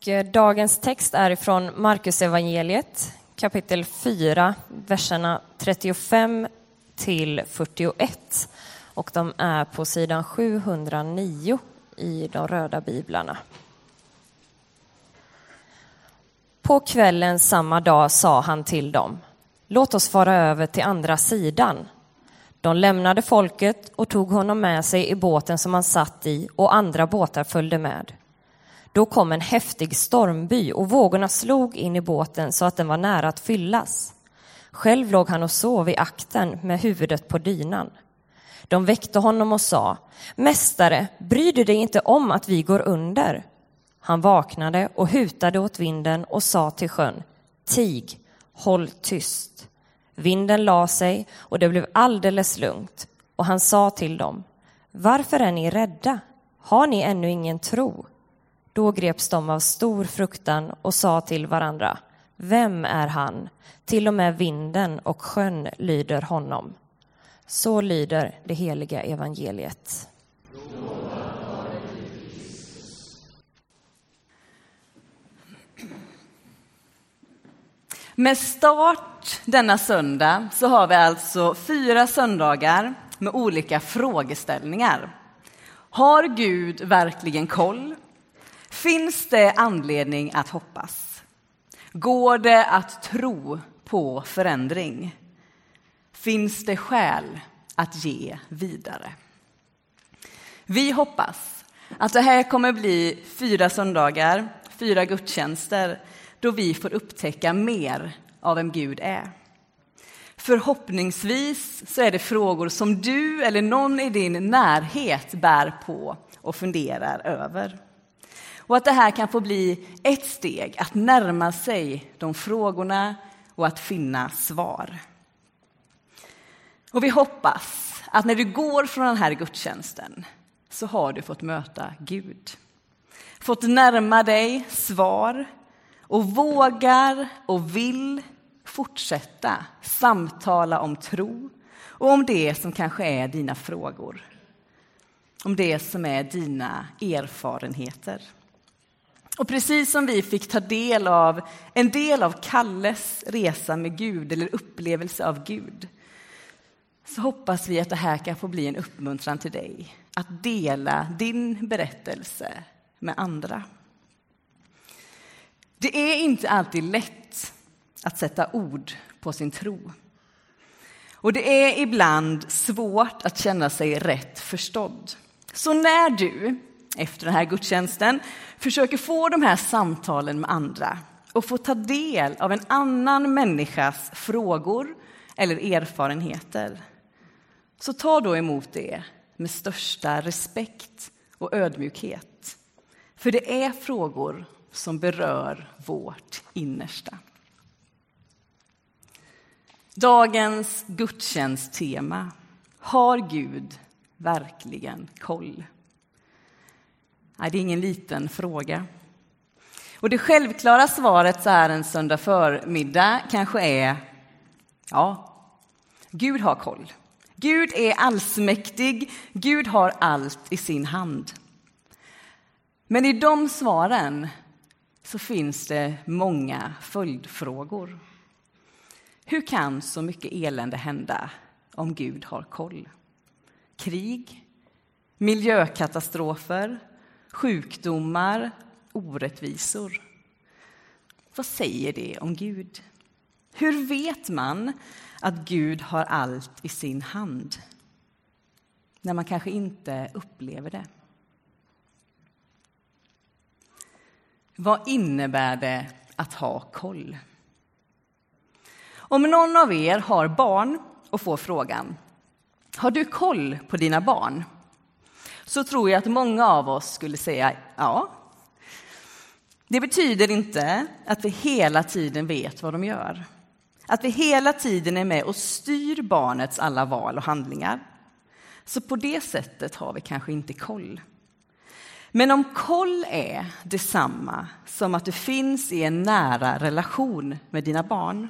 Och eh, dagens text är ifrån Markusevangeliet kapitel 4, verserna 35 till 41. Och de är på sidan 709 i de röda biblarna. På kvällen samma dag sa han till dem, låt oss fara över till andra sidan. De lämnade folket och tog honom med sig i båten som han satt i och andra båtar följde med. Då kom en häftig stormby och vågorna slog in i båten så att den var nära att fyllas. Själv låg han och sov i akten med huvudet på dynan. De väckte honom och sa, Mästare, bryr du dig inte om att vi går under? Han vaknade och hutade åt vinden och sa till sjön, Tig, håll tyst. Vinden la sig och det blev alldeles lugnt och han sa till dem, Varför är ni rädda? Har ni ännu ingen tro? Då greps de av stor fruktan och sa till varandra, vem är han? Till och med vinden och sjön lyder honom. Så lyder det heliga evangeliet. Med start denna söndag så har vi alltså fyra söndagar med olika frågeställningar. Har Gud verkligen koll? Finns det anledning att hoppas? Går det att tro på förändring? Finns det skäl att ge vidare? Vi hoppas att det här kommer bli fyra söndagar, fyra gudstjänster då vi får upptäcka mer av vem Gud är. Förhoppningsvis så är det frågor som du eller någon i din närhet bär på och funderar över. Och att det här kan få bli ett steg att närma sig de frågorna och att finna svar. Och vi hoppas att när du går från den här gudstjänsten så har du fått möta Gud. Fått närma dig svar och vågar och vill fortsätta samtala om tro och om det som kanske är dina frågor. Om det som är dina erfarenheter. Och precis som vi fick ta del av en del av Kalles resa med Gud eller upplevelse av Gud så hoppas vi att det här kan få bli en uppmuntran till dig att dela din berättelse med andra. Det är inte alltid lätt att sätta ord på sin tro. Och det är ibland svårt att känna sig rätt förstådd. Så när du efter den här gudstjänsten försöker få de här samtalen med andra och få ta del av en annan människas frågor eller erfarenheter så ta då emot det med största respekt och ödmjukhet. För det är frågor som berör vårt innersta. Dagens gudstjänsttema Har Gud verkligen koll? Nej, det är ingen liten fråga. Och det självklara svaret så här en söndag förmiddag kanske är ja, Gud har koll. Gud är allsmäktig, Gud har allt i sin hand. Men i de svaren så finns det många följdfrågor. Hur kan så mycket elände hända om Gud har koll? Krig, miljökatastrofer, sjukdomar, orättvisor. Vad säger det om Gud? Hur vet man att Gud har allt i sin hand när man kanske inte upplever det? Vad innebär det att ha koll? Om någon av er har barn och får frågan Har du koll på dina barn? Så tror jag att många av oss skulle säga ja. Det betyder inte att vi hela tiden vet vad de gör. Att vi hela tiden är med och styr barnets alla val och handlingar. Så på det sättet har vi kanske inte koll. Men om koll är detsamma som att du finns i en nära relation med dina barn,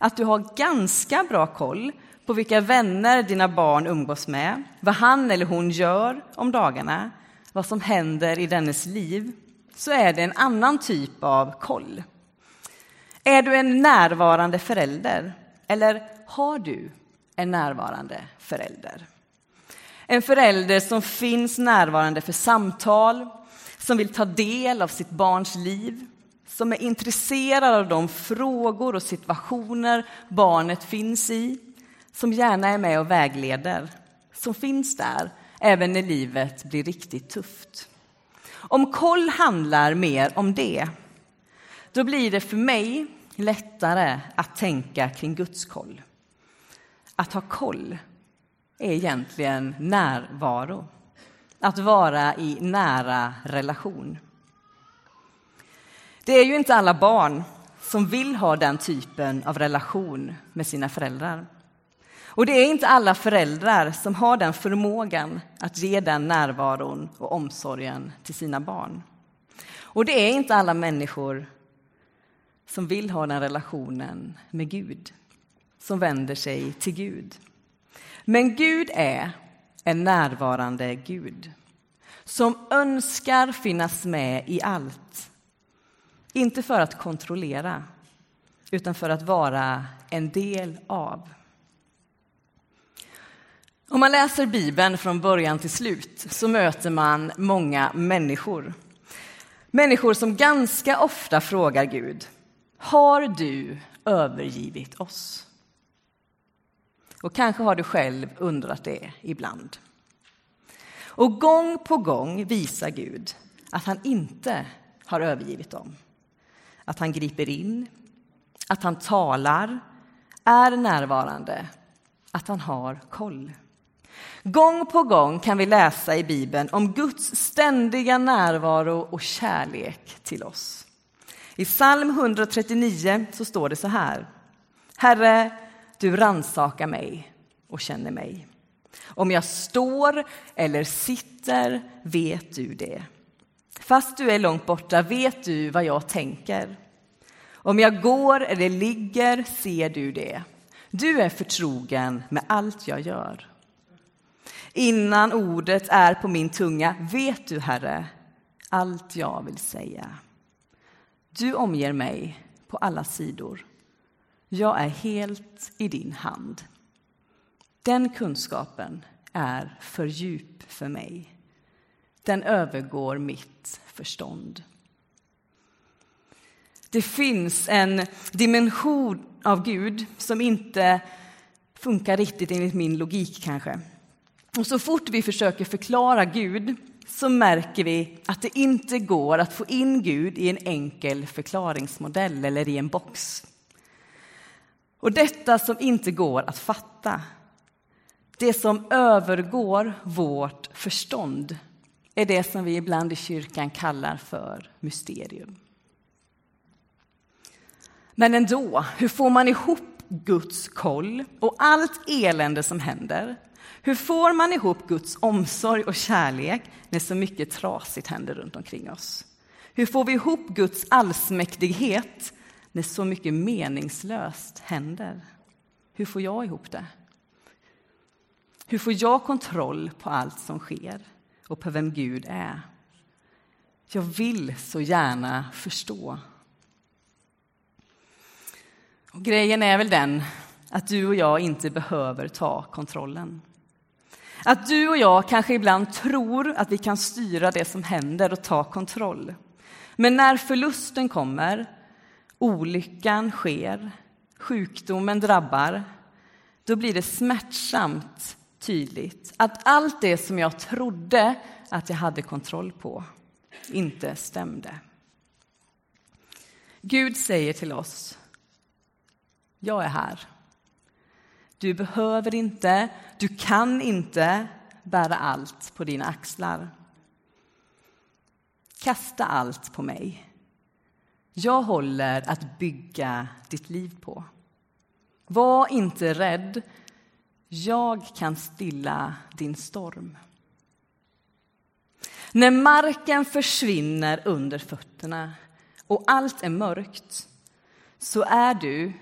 att du har ganska bra koll på vilka vänner dina barn umgås med, vad han eller hon gör om dagarna, vad som händer i dennes liv, så är det en annan typ av koll. Är du en närvarande förälder? Eller har du en närvarande förälder? En förälder som finns närvarande för samtal, som vill ta del av sitt barns liv, som är intresserad av de frågor och situationer barnet finns i, som gärna är med och vägleder, som finns där även när livet blir riktigt tufft. Om koll handlar mer om det, då blir det för mig lättare att tänka kring Guds koll. Att ha koll är egentligen närvaro. Att vara i nära relation. Det är ju inte alla barn som vill ha den typen av relation med sina föräldrar. Och det är inte alla föräldrar som har den förmågan att ge den närvaron och omsorgen till sina barn. Och det är inte alla människor som vill ha den relationen med Gud, som vänder sig till Gud. Men Gud är en närvarande Gud som önskar finnas med i allt. Inte för att kontrollera, utan för att vara en del av. Om man läser Bibeln från början till slut så möter man många människor. Människor som ganska ofta frågar Gud, har du övergivit oss? Och kanske har du själv undrat det ibland. Och gång på gång visar Gud att han inte har övergivit dem. Att han griper in, att han talar, är närvarande, att han har koll. Gång på gång kan vi läsa i Bibeln om Guds ständiga närvaro och kärlek till oss. I psalm 139 så står det så här. Herre, du ransakar mig och känner mig. Om jag står eller sitter vet du det. Fast du är långt borta vet du vad jag tänker. Om jag går eller ligger ser du det. Du är förtrogen med allt jag gör. Innan ordet är på min tunga vet du, Herre, allt jag vill säga. Du omger mig på alla sidor. Jag är helt i din hand. Den kunskapen är för djup för mig. Den övergår mitt förstånd. Det finns en dimension av Gud som inte funkar riktigt enligt min logik kanske. Och så fort vi försöker förklara Gud så märker vi att det inte går att få in Gud i en enkel förklaringsmodell eller i en box. Och detta som inte går att fatta, det som övergår vårt förstånd är det som vi ibland i kyrkan kallar för mysterium. Men ändå, hur får man ihop Guds koll och allt elände som händer hur får man ihop Guds omsorg och kärlek när så mycket trasigt händer runt omkring oss? Hur får vi ihop Guds allsmäktighet när så mycket meningslöst händer? Hur får jag ihop det? Hur får jag kontroll på allt som sker och på vem Gud är? Jag vill så gärna förstå. Och grejen är väl den att du och jag inte behöver ta kontrollen. Att du och jag kanske ibland tror att vi kan styra det som händer och ta kontroll. Men när förlusten kommer, olyckan sker, sjukdomen drabbar, då blir det smärtsamt tydligt att allt det som jag trodde att jag hade kontroll på inte stämde. Gud säger till oss, jag är här. Du behöver inte, du kan inte bära allt på dina axlar. Kasta allt på mig. Jag håller att bygga ditt liv på. Var inte rädd. Jag kan stilla din storm. När marken försvinner under fötterna och allt är mörkt så är du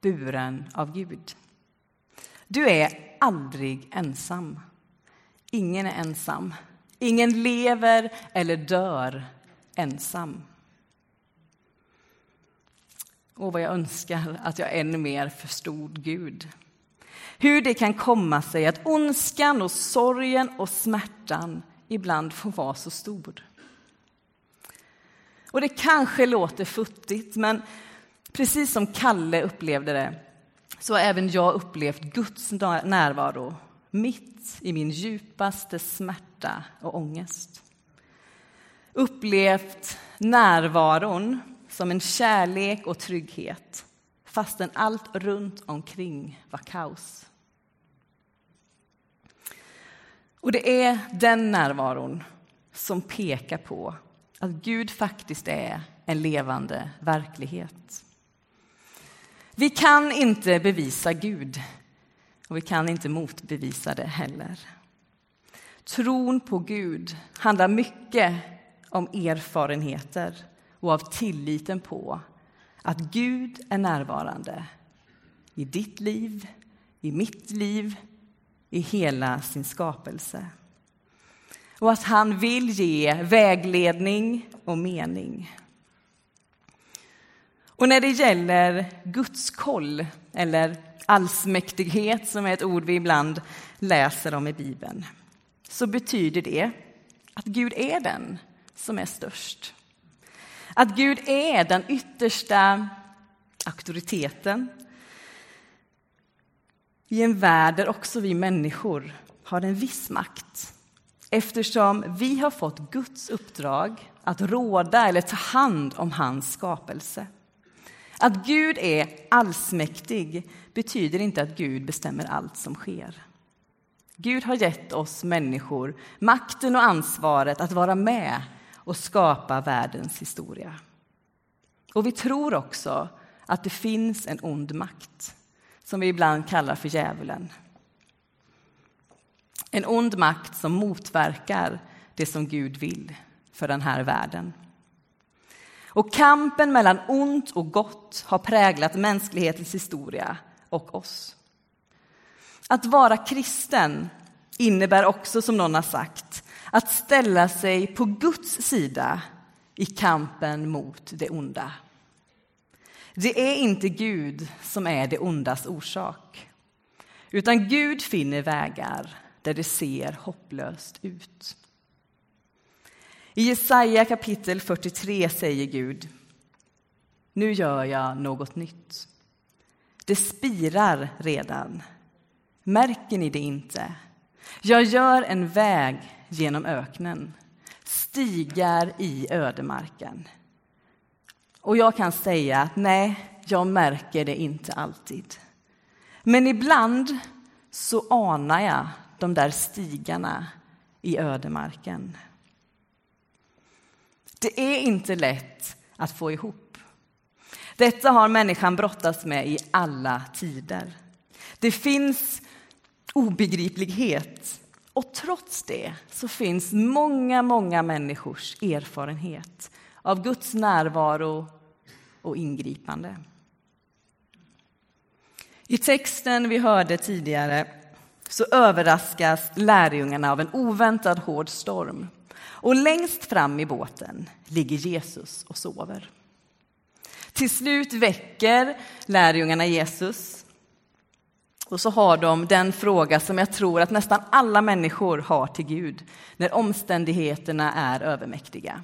buren av Gud. Du är aldrig ensam. Ingen är ensam. Ingen lever eller dör ensam. Och vad jag önskar att jag ännu mer förstod Gud. Hur det kan komma sig att ondskan och sorgen och smärtan ibland får vara så stor. Och det kanske låter futtigt, men precis som Kalle upplevde det så har även jag upplevt Guds närvaro mitt i min djupaste smärta och ångest. Upplevt närvaron som en kärlek och trygghet fastän allt runt omkring var kaos. Och det är den närvaron som pekar på att Gud faktiskt är en levande verklighet. Vi kan inte bevisa Gud och vi kan inte motbevisa det heller. Tron på Gud handlar mycket om erfarenheter och av tilliten på att Gud är närvarande i ditt liv, i mitt liv, i hela sin skapelse. Och att han vill ge vägledning och mening. Och när det gäller Guds koll, eller allsmäktighet som är ett ord vi ibland läser om i Bibeln, så betyder det att Gud är den som är störst. Att Gud är den yttersta auktoriteten i en värld där också vi människor har en viss makt eftersom vi har fått Guds uppdrag att råda eller ta hand om hans skapelse. Att Gud är allsmäktig betyder inte att Gud bestämmer allt som sker. Gud har gett oss människor makten och ansvaret att vara med och skapa världens historia. Och vi tror också att det finns en ond makt som vi ibland kallar för djävulen. En ond makt som motverkar det som Gud vill för den här världen. Och kampen mellan ont och gott har präglat mänsklighetens historia och oss. Att vara kristen innebär också, som någon har sagt, att ställa sig på Guds sida i kampen mot det onda. Det är inte Gud som är det ondas orsak, utan Gud finner vägar där det ser hopplöst ut. I Jesaja kapitel 43 säger Gud Nu gör jag något nytt. Det spirar redan. Märker ni det inte? Jag gör en väg genom öknen, stigar i ödemarken. Och jag kan säga att nej, jag märker det inte alltid. Men ibland så anar jag de där stigarna i ödemarken. Det är inte lätt att få ihop. Detta har människan brottats med i alla tider. Det finns obegriplighet och trots det så finns många, många människors erfarenhet av Guds närvaro och ingripande. I texten vi hörde tidigare så överraskas lärjungarna av en oväntad hård storm. Och längst fram i båten ligger Jesus och sover. Till slut väcker lärjungarna Jesus. Och så har de den fråga som jag tror att nästan alla människor har till Gud när omständigheterna är övermäktiga.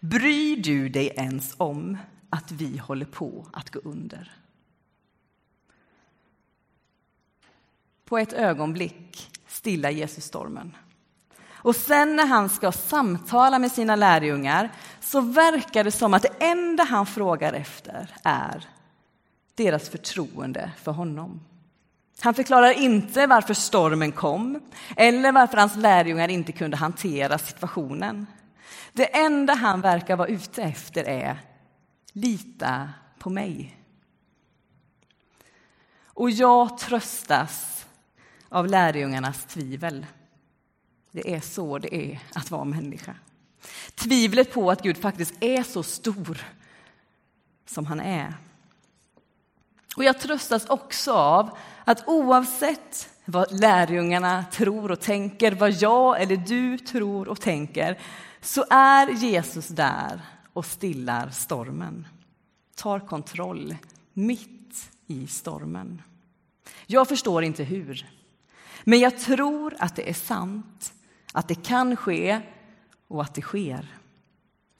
Bryr du dig ens om att vi håller på att gå under? På ett ögonblick stillar Jesus stormen. Och sen när han ska samtala med sina lärjungar så verkar det som att det enda han frågar efter är deras förtroende för honom. Han förklarar inte varför stormen kom eller varför hans lärjungar inte kunde hantera situationen. Det enda han verkar vara ute efter är lita på mig. Och jag tröstas av lärjungarnas tvivel. Det är så det är att vara människa. Tvivlet på att Gud faktiskt är så stor som han är. Och jag tröstas också av att oavsett vad lärjungarna tror och tänker, vad jag eller du tror och tänker, så är Jesus där och stillar stormen. Tar kontroll mitt i stormen. Jag förstår inte hur, men jag tror att det är sant, att det kan ske och att det sker.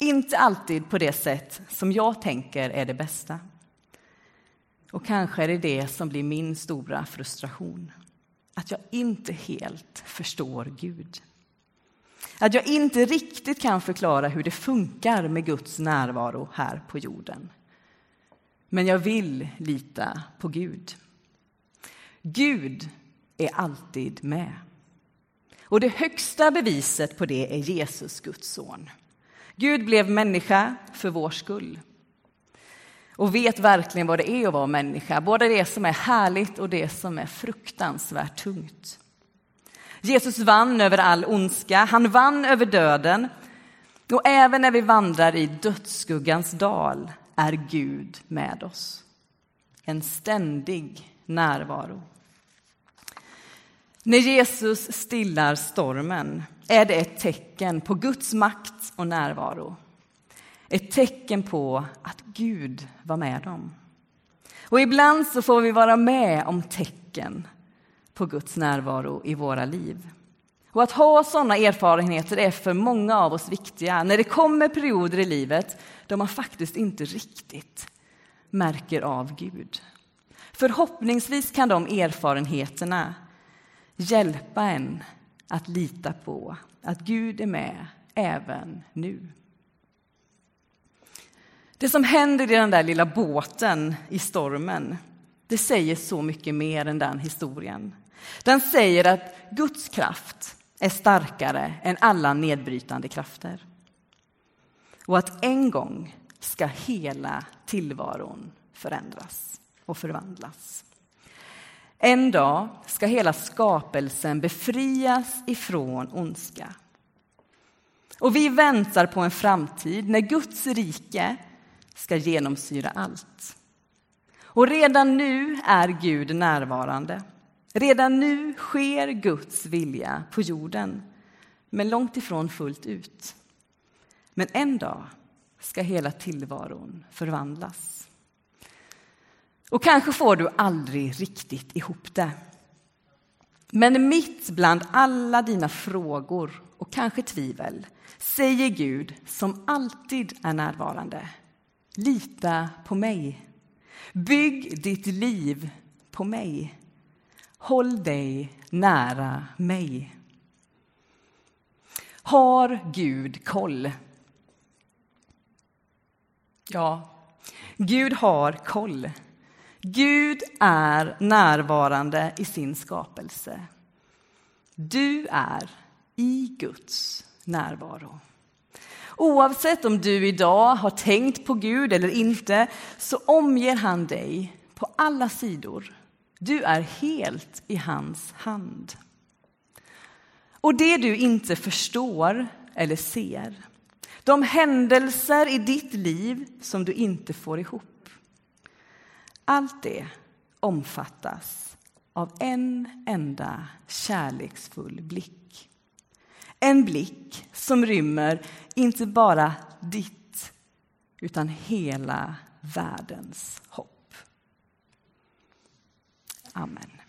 Inte alltid på det sätt som jag tänker är det bästa. Och kanske är det det som blir min stora frustration. Att jag inte helt förstår Gud. Att jag inte riktigt kan förklara hur det funkar med Guds närvaro här på jorden. Men jag vill lita på Gud. Gud är alltid med. Och det högsta beviset på det är Jesus, Guds son. Gud blev människa för vår skull och vet verkligen vad det är att vara människa, både det som är härligt och det som är fruktansvärt tungt. Jesus vann över all ondska, han vann över döden och även när vi vandrar i dödsskuggans dal är Gud med oss. En ständig närvaro. När Jesus stillar stormen är det ett tecken på Guds makt och närvaro. Ett tecken på att Gud var med dem. Och ibland så får vi vara med om tecken på Guds närvaro i våra liv. Och att ha sådana erfarenheter är för många av oss viktiga när det kommer perioder i livet då man faktiskt inte riktigt märker av Gud. Förhoppningsvis kan de erfarenheterna hjälpa en att lita på att Gud är med även nu. Det som händer i den där lilla båten i stormen, det säger så mycket mer än den historien. Den säger att Guds kraft är starkare än alla nedbrytande krafter. Och att en gång ska hela tillvaron förändras och förvandlas. En dag ska hela skapelsen befrias ifrån ondska. Och vi väntar på en framtid när Guds rike ska genomsyra allt. Och redan nu är Gud närvarande. Redan nu sker Guds vilja på jorden, men långt ifrån fullt ut. Men en dag ska hela tillvaron förvandlas. Och kanske får du aldrig riktigt ihop det. Men mitt bland alla dina frågor och kanske tvivel säger Gud, som alltid är närvarande, lita på mig. Bygg ditt liv på mig. Håll dig nära mig. Har Gud koll? Ja, Gud har koll. Gud är närvarande i sin skapelse. Du är i Guds närvaro. Oavsett om du idag har tänkt på Gud eller inte så omger han dig på alla sidor. Du är helt i hans hand. Och det du inte förstår eller ser, de händelser i ditt liv som du inte får ihop. Allt det omfattas av en enda kärleksfull blick. En blick som rymmer inte bara ditt, utan hela världens hopp. Amen.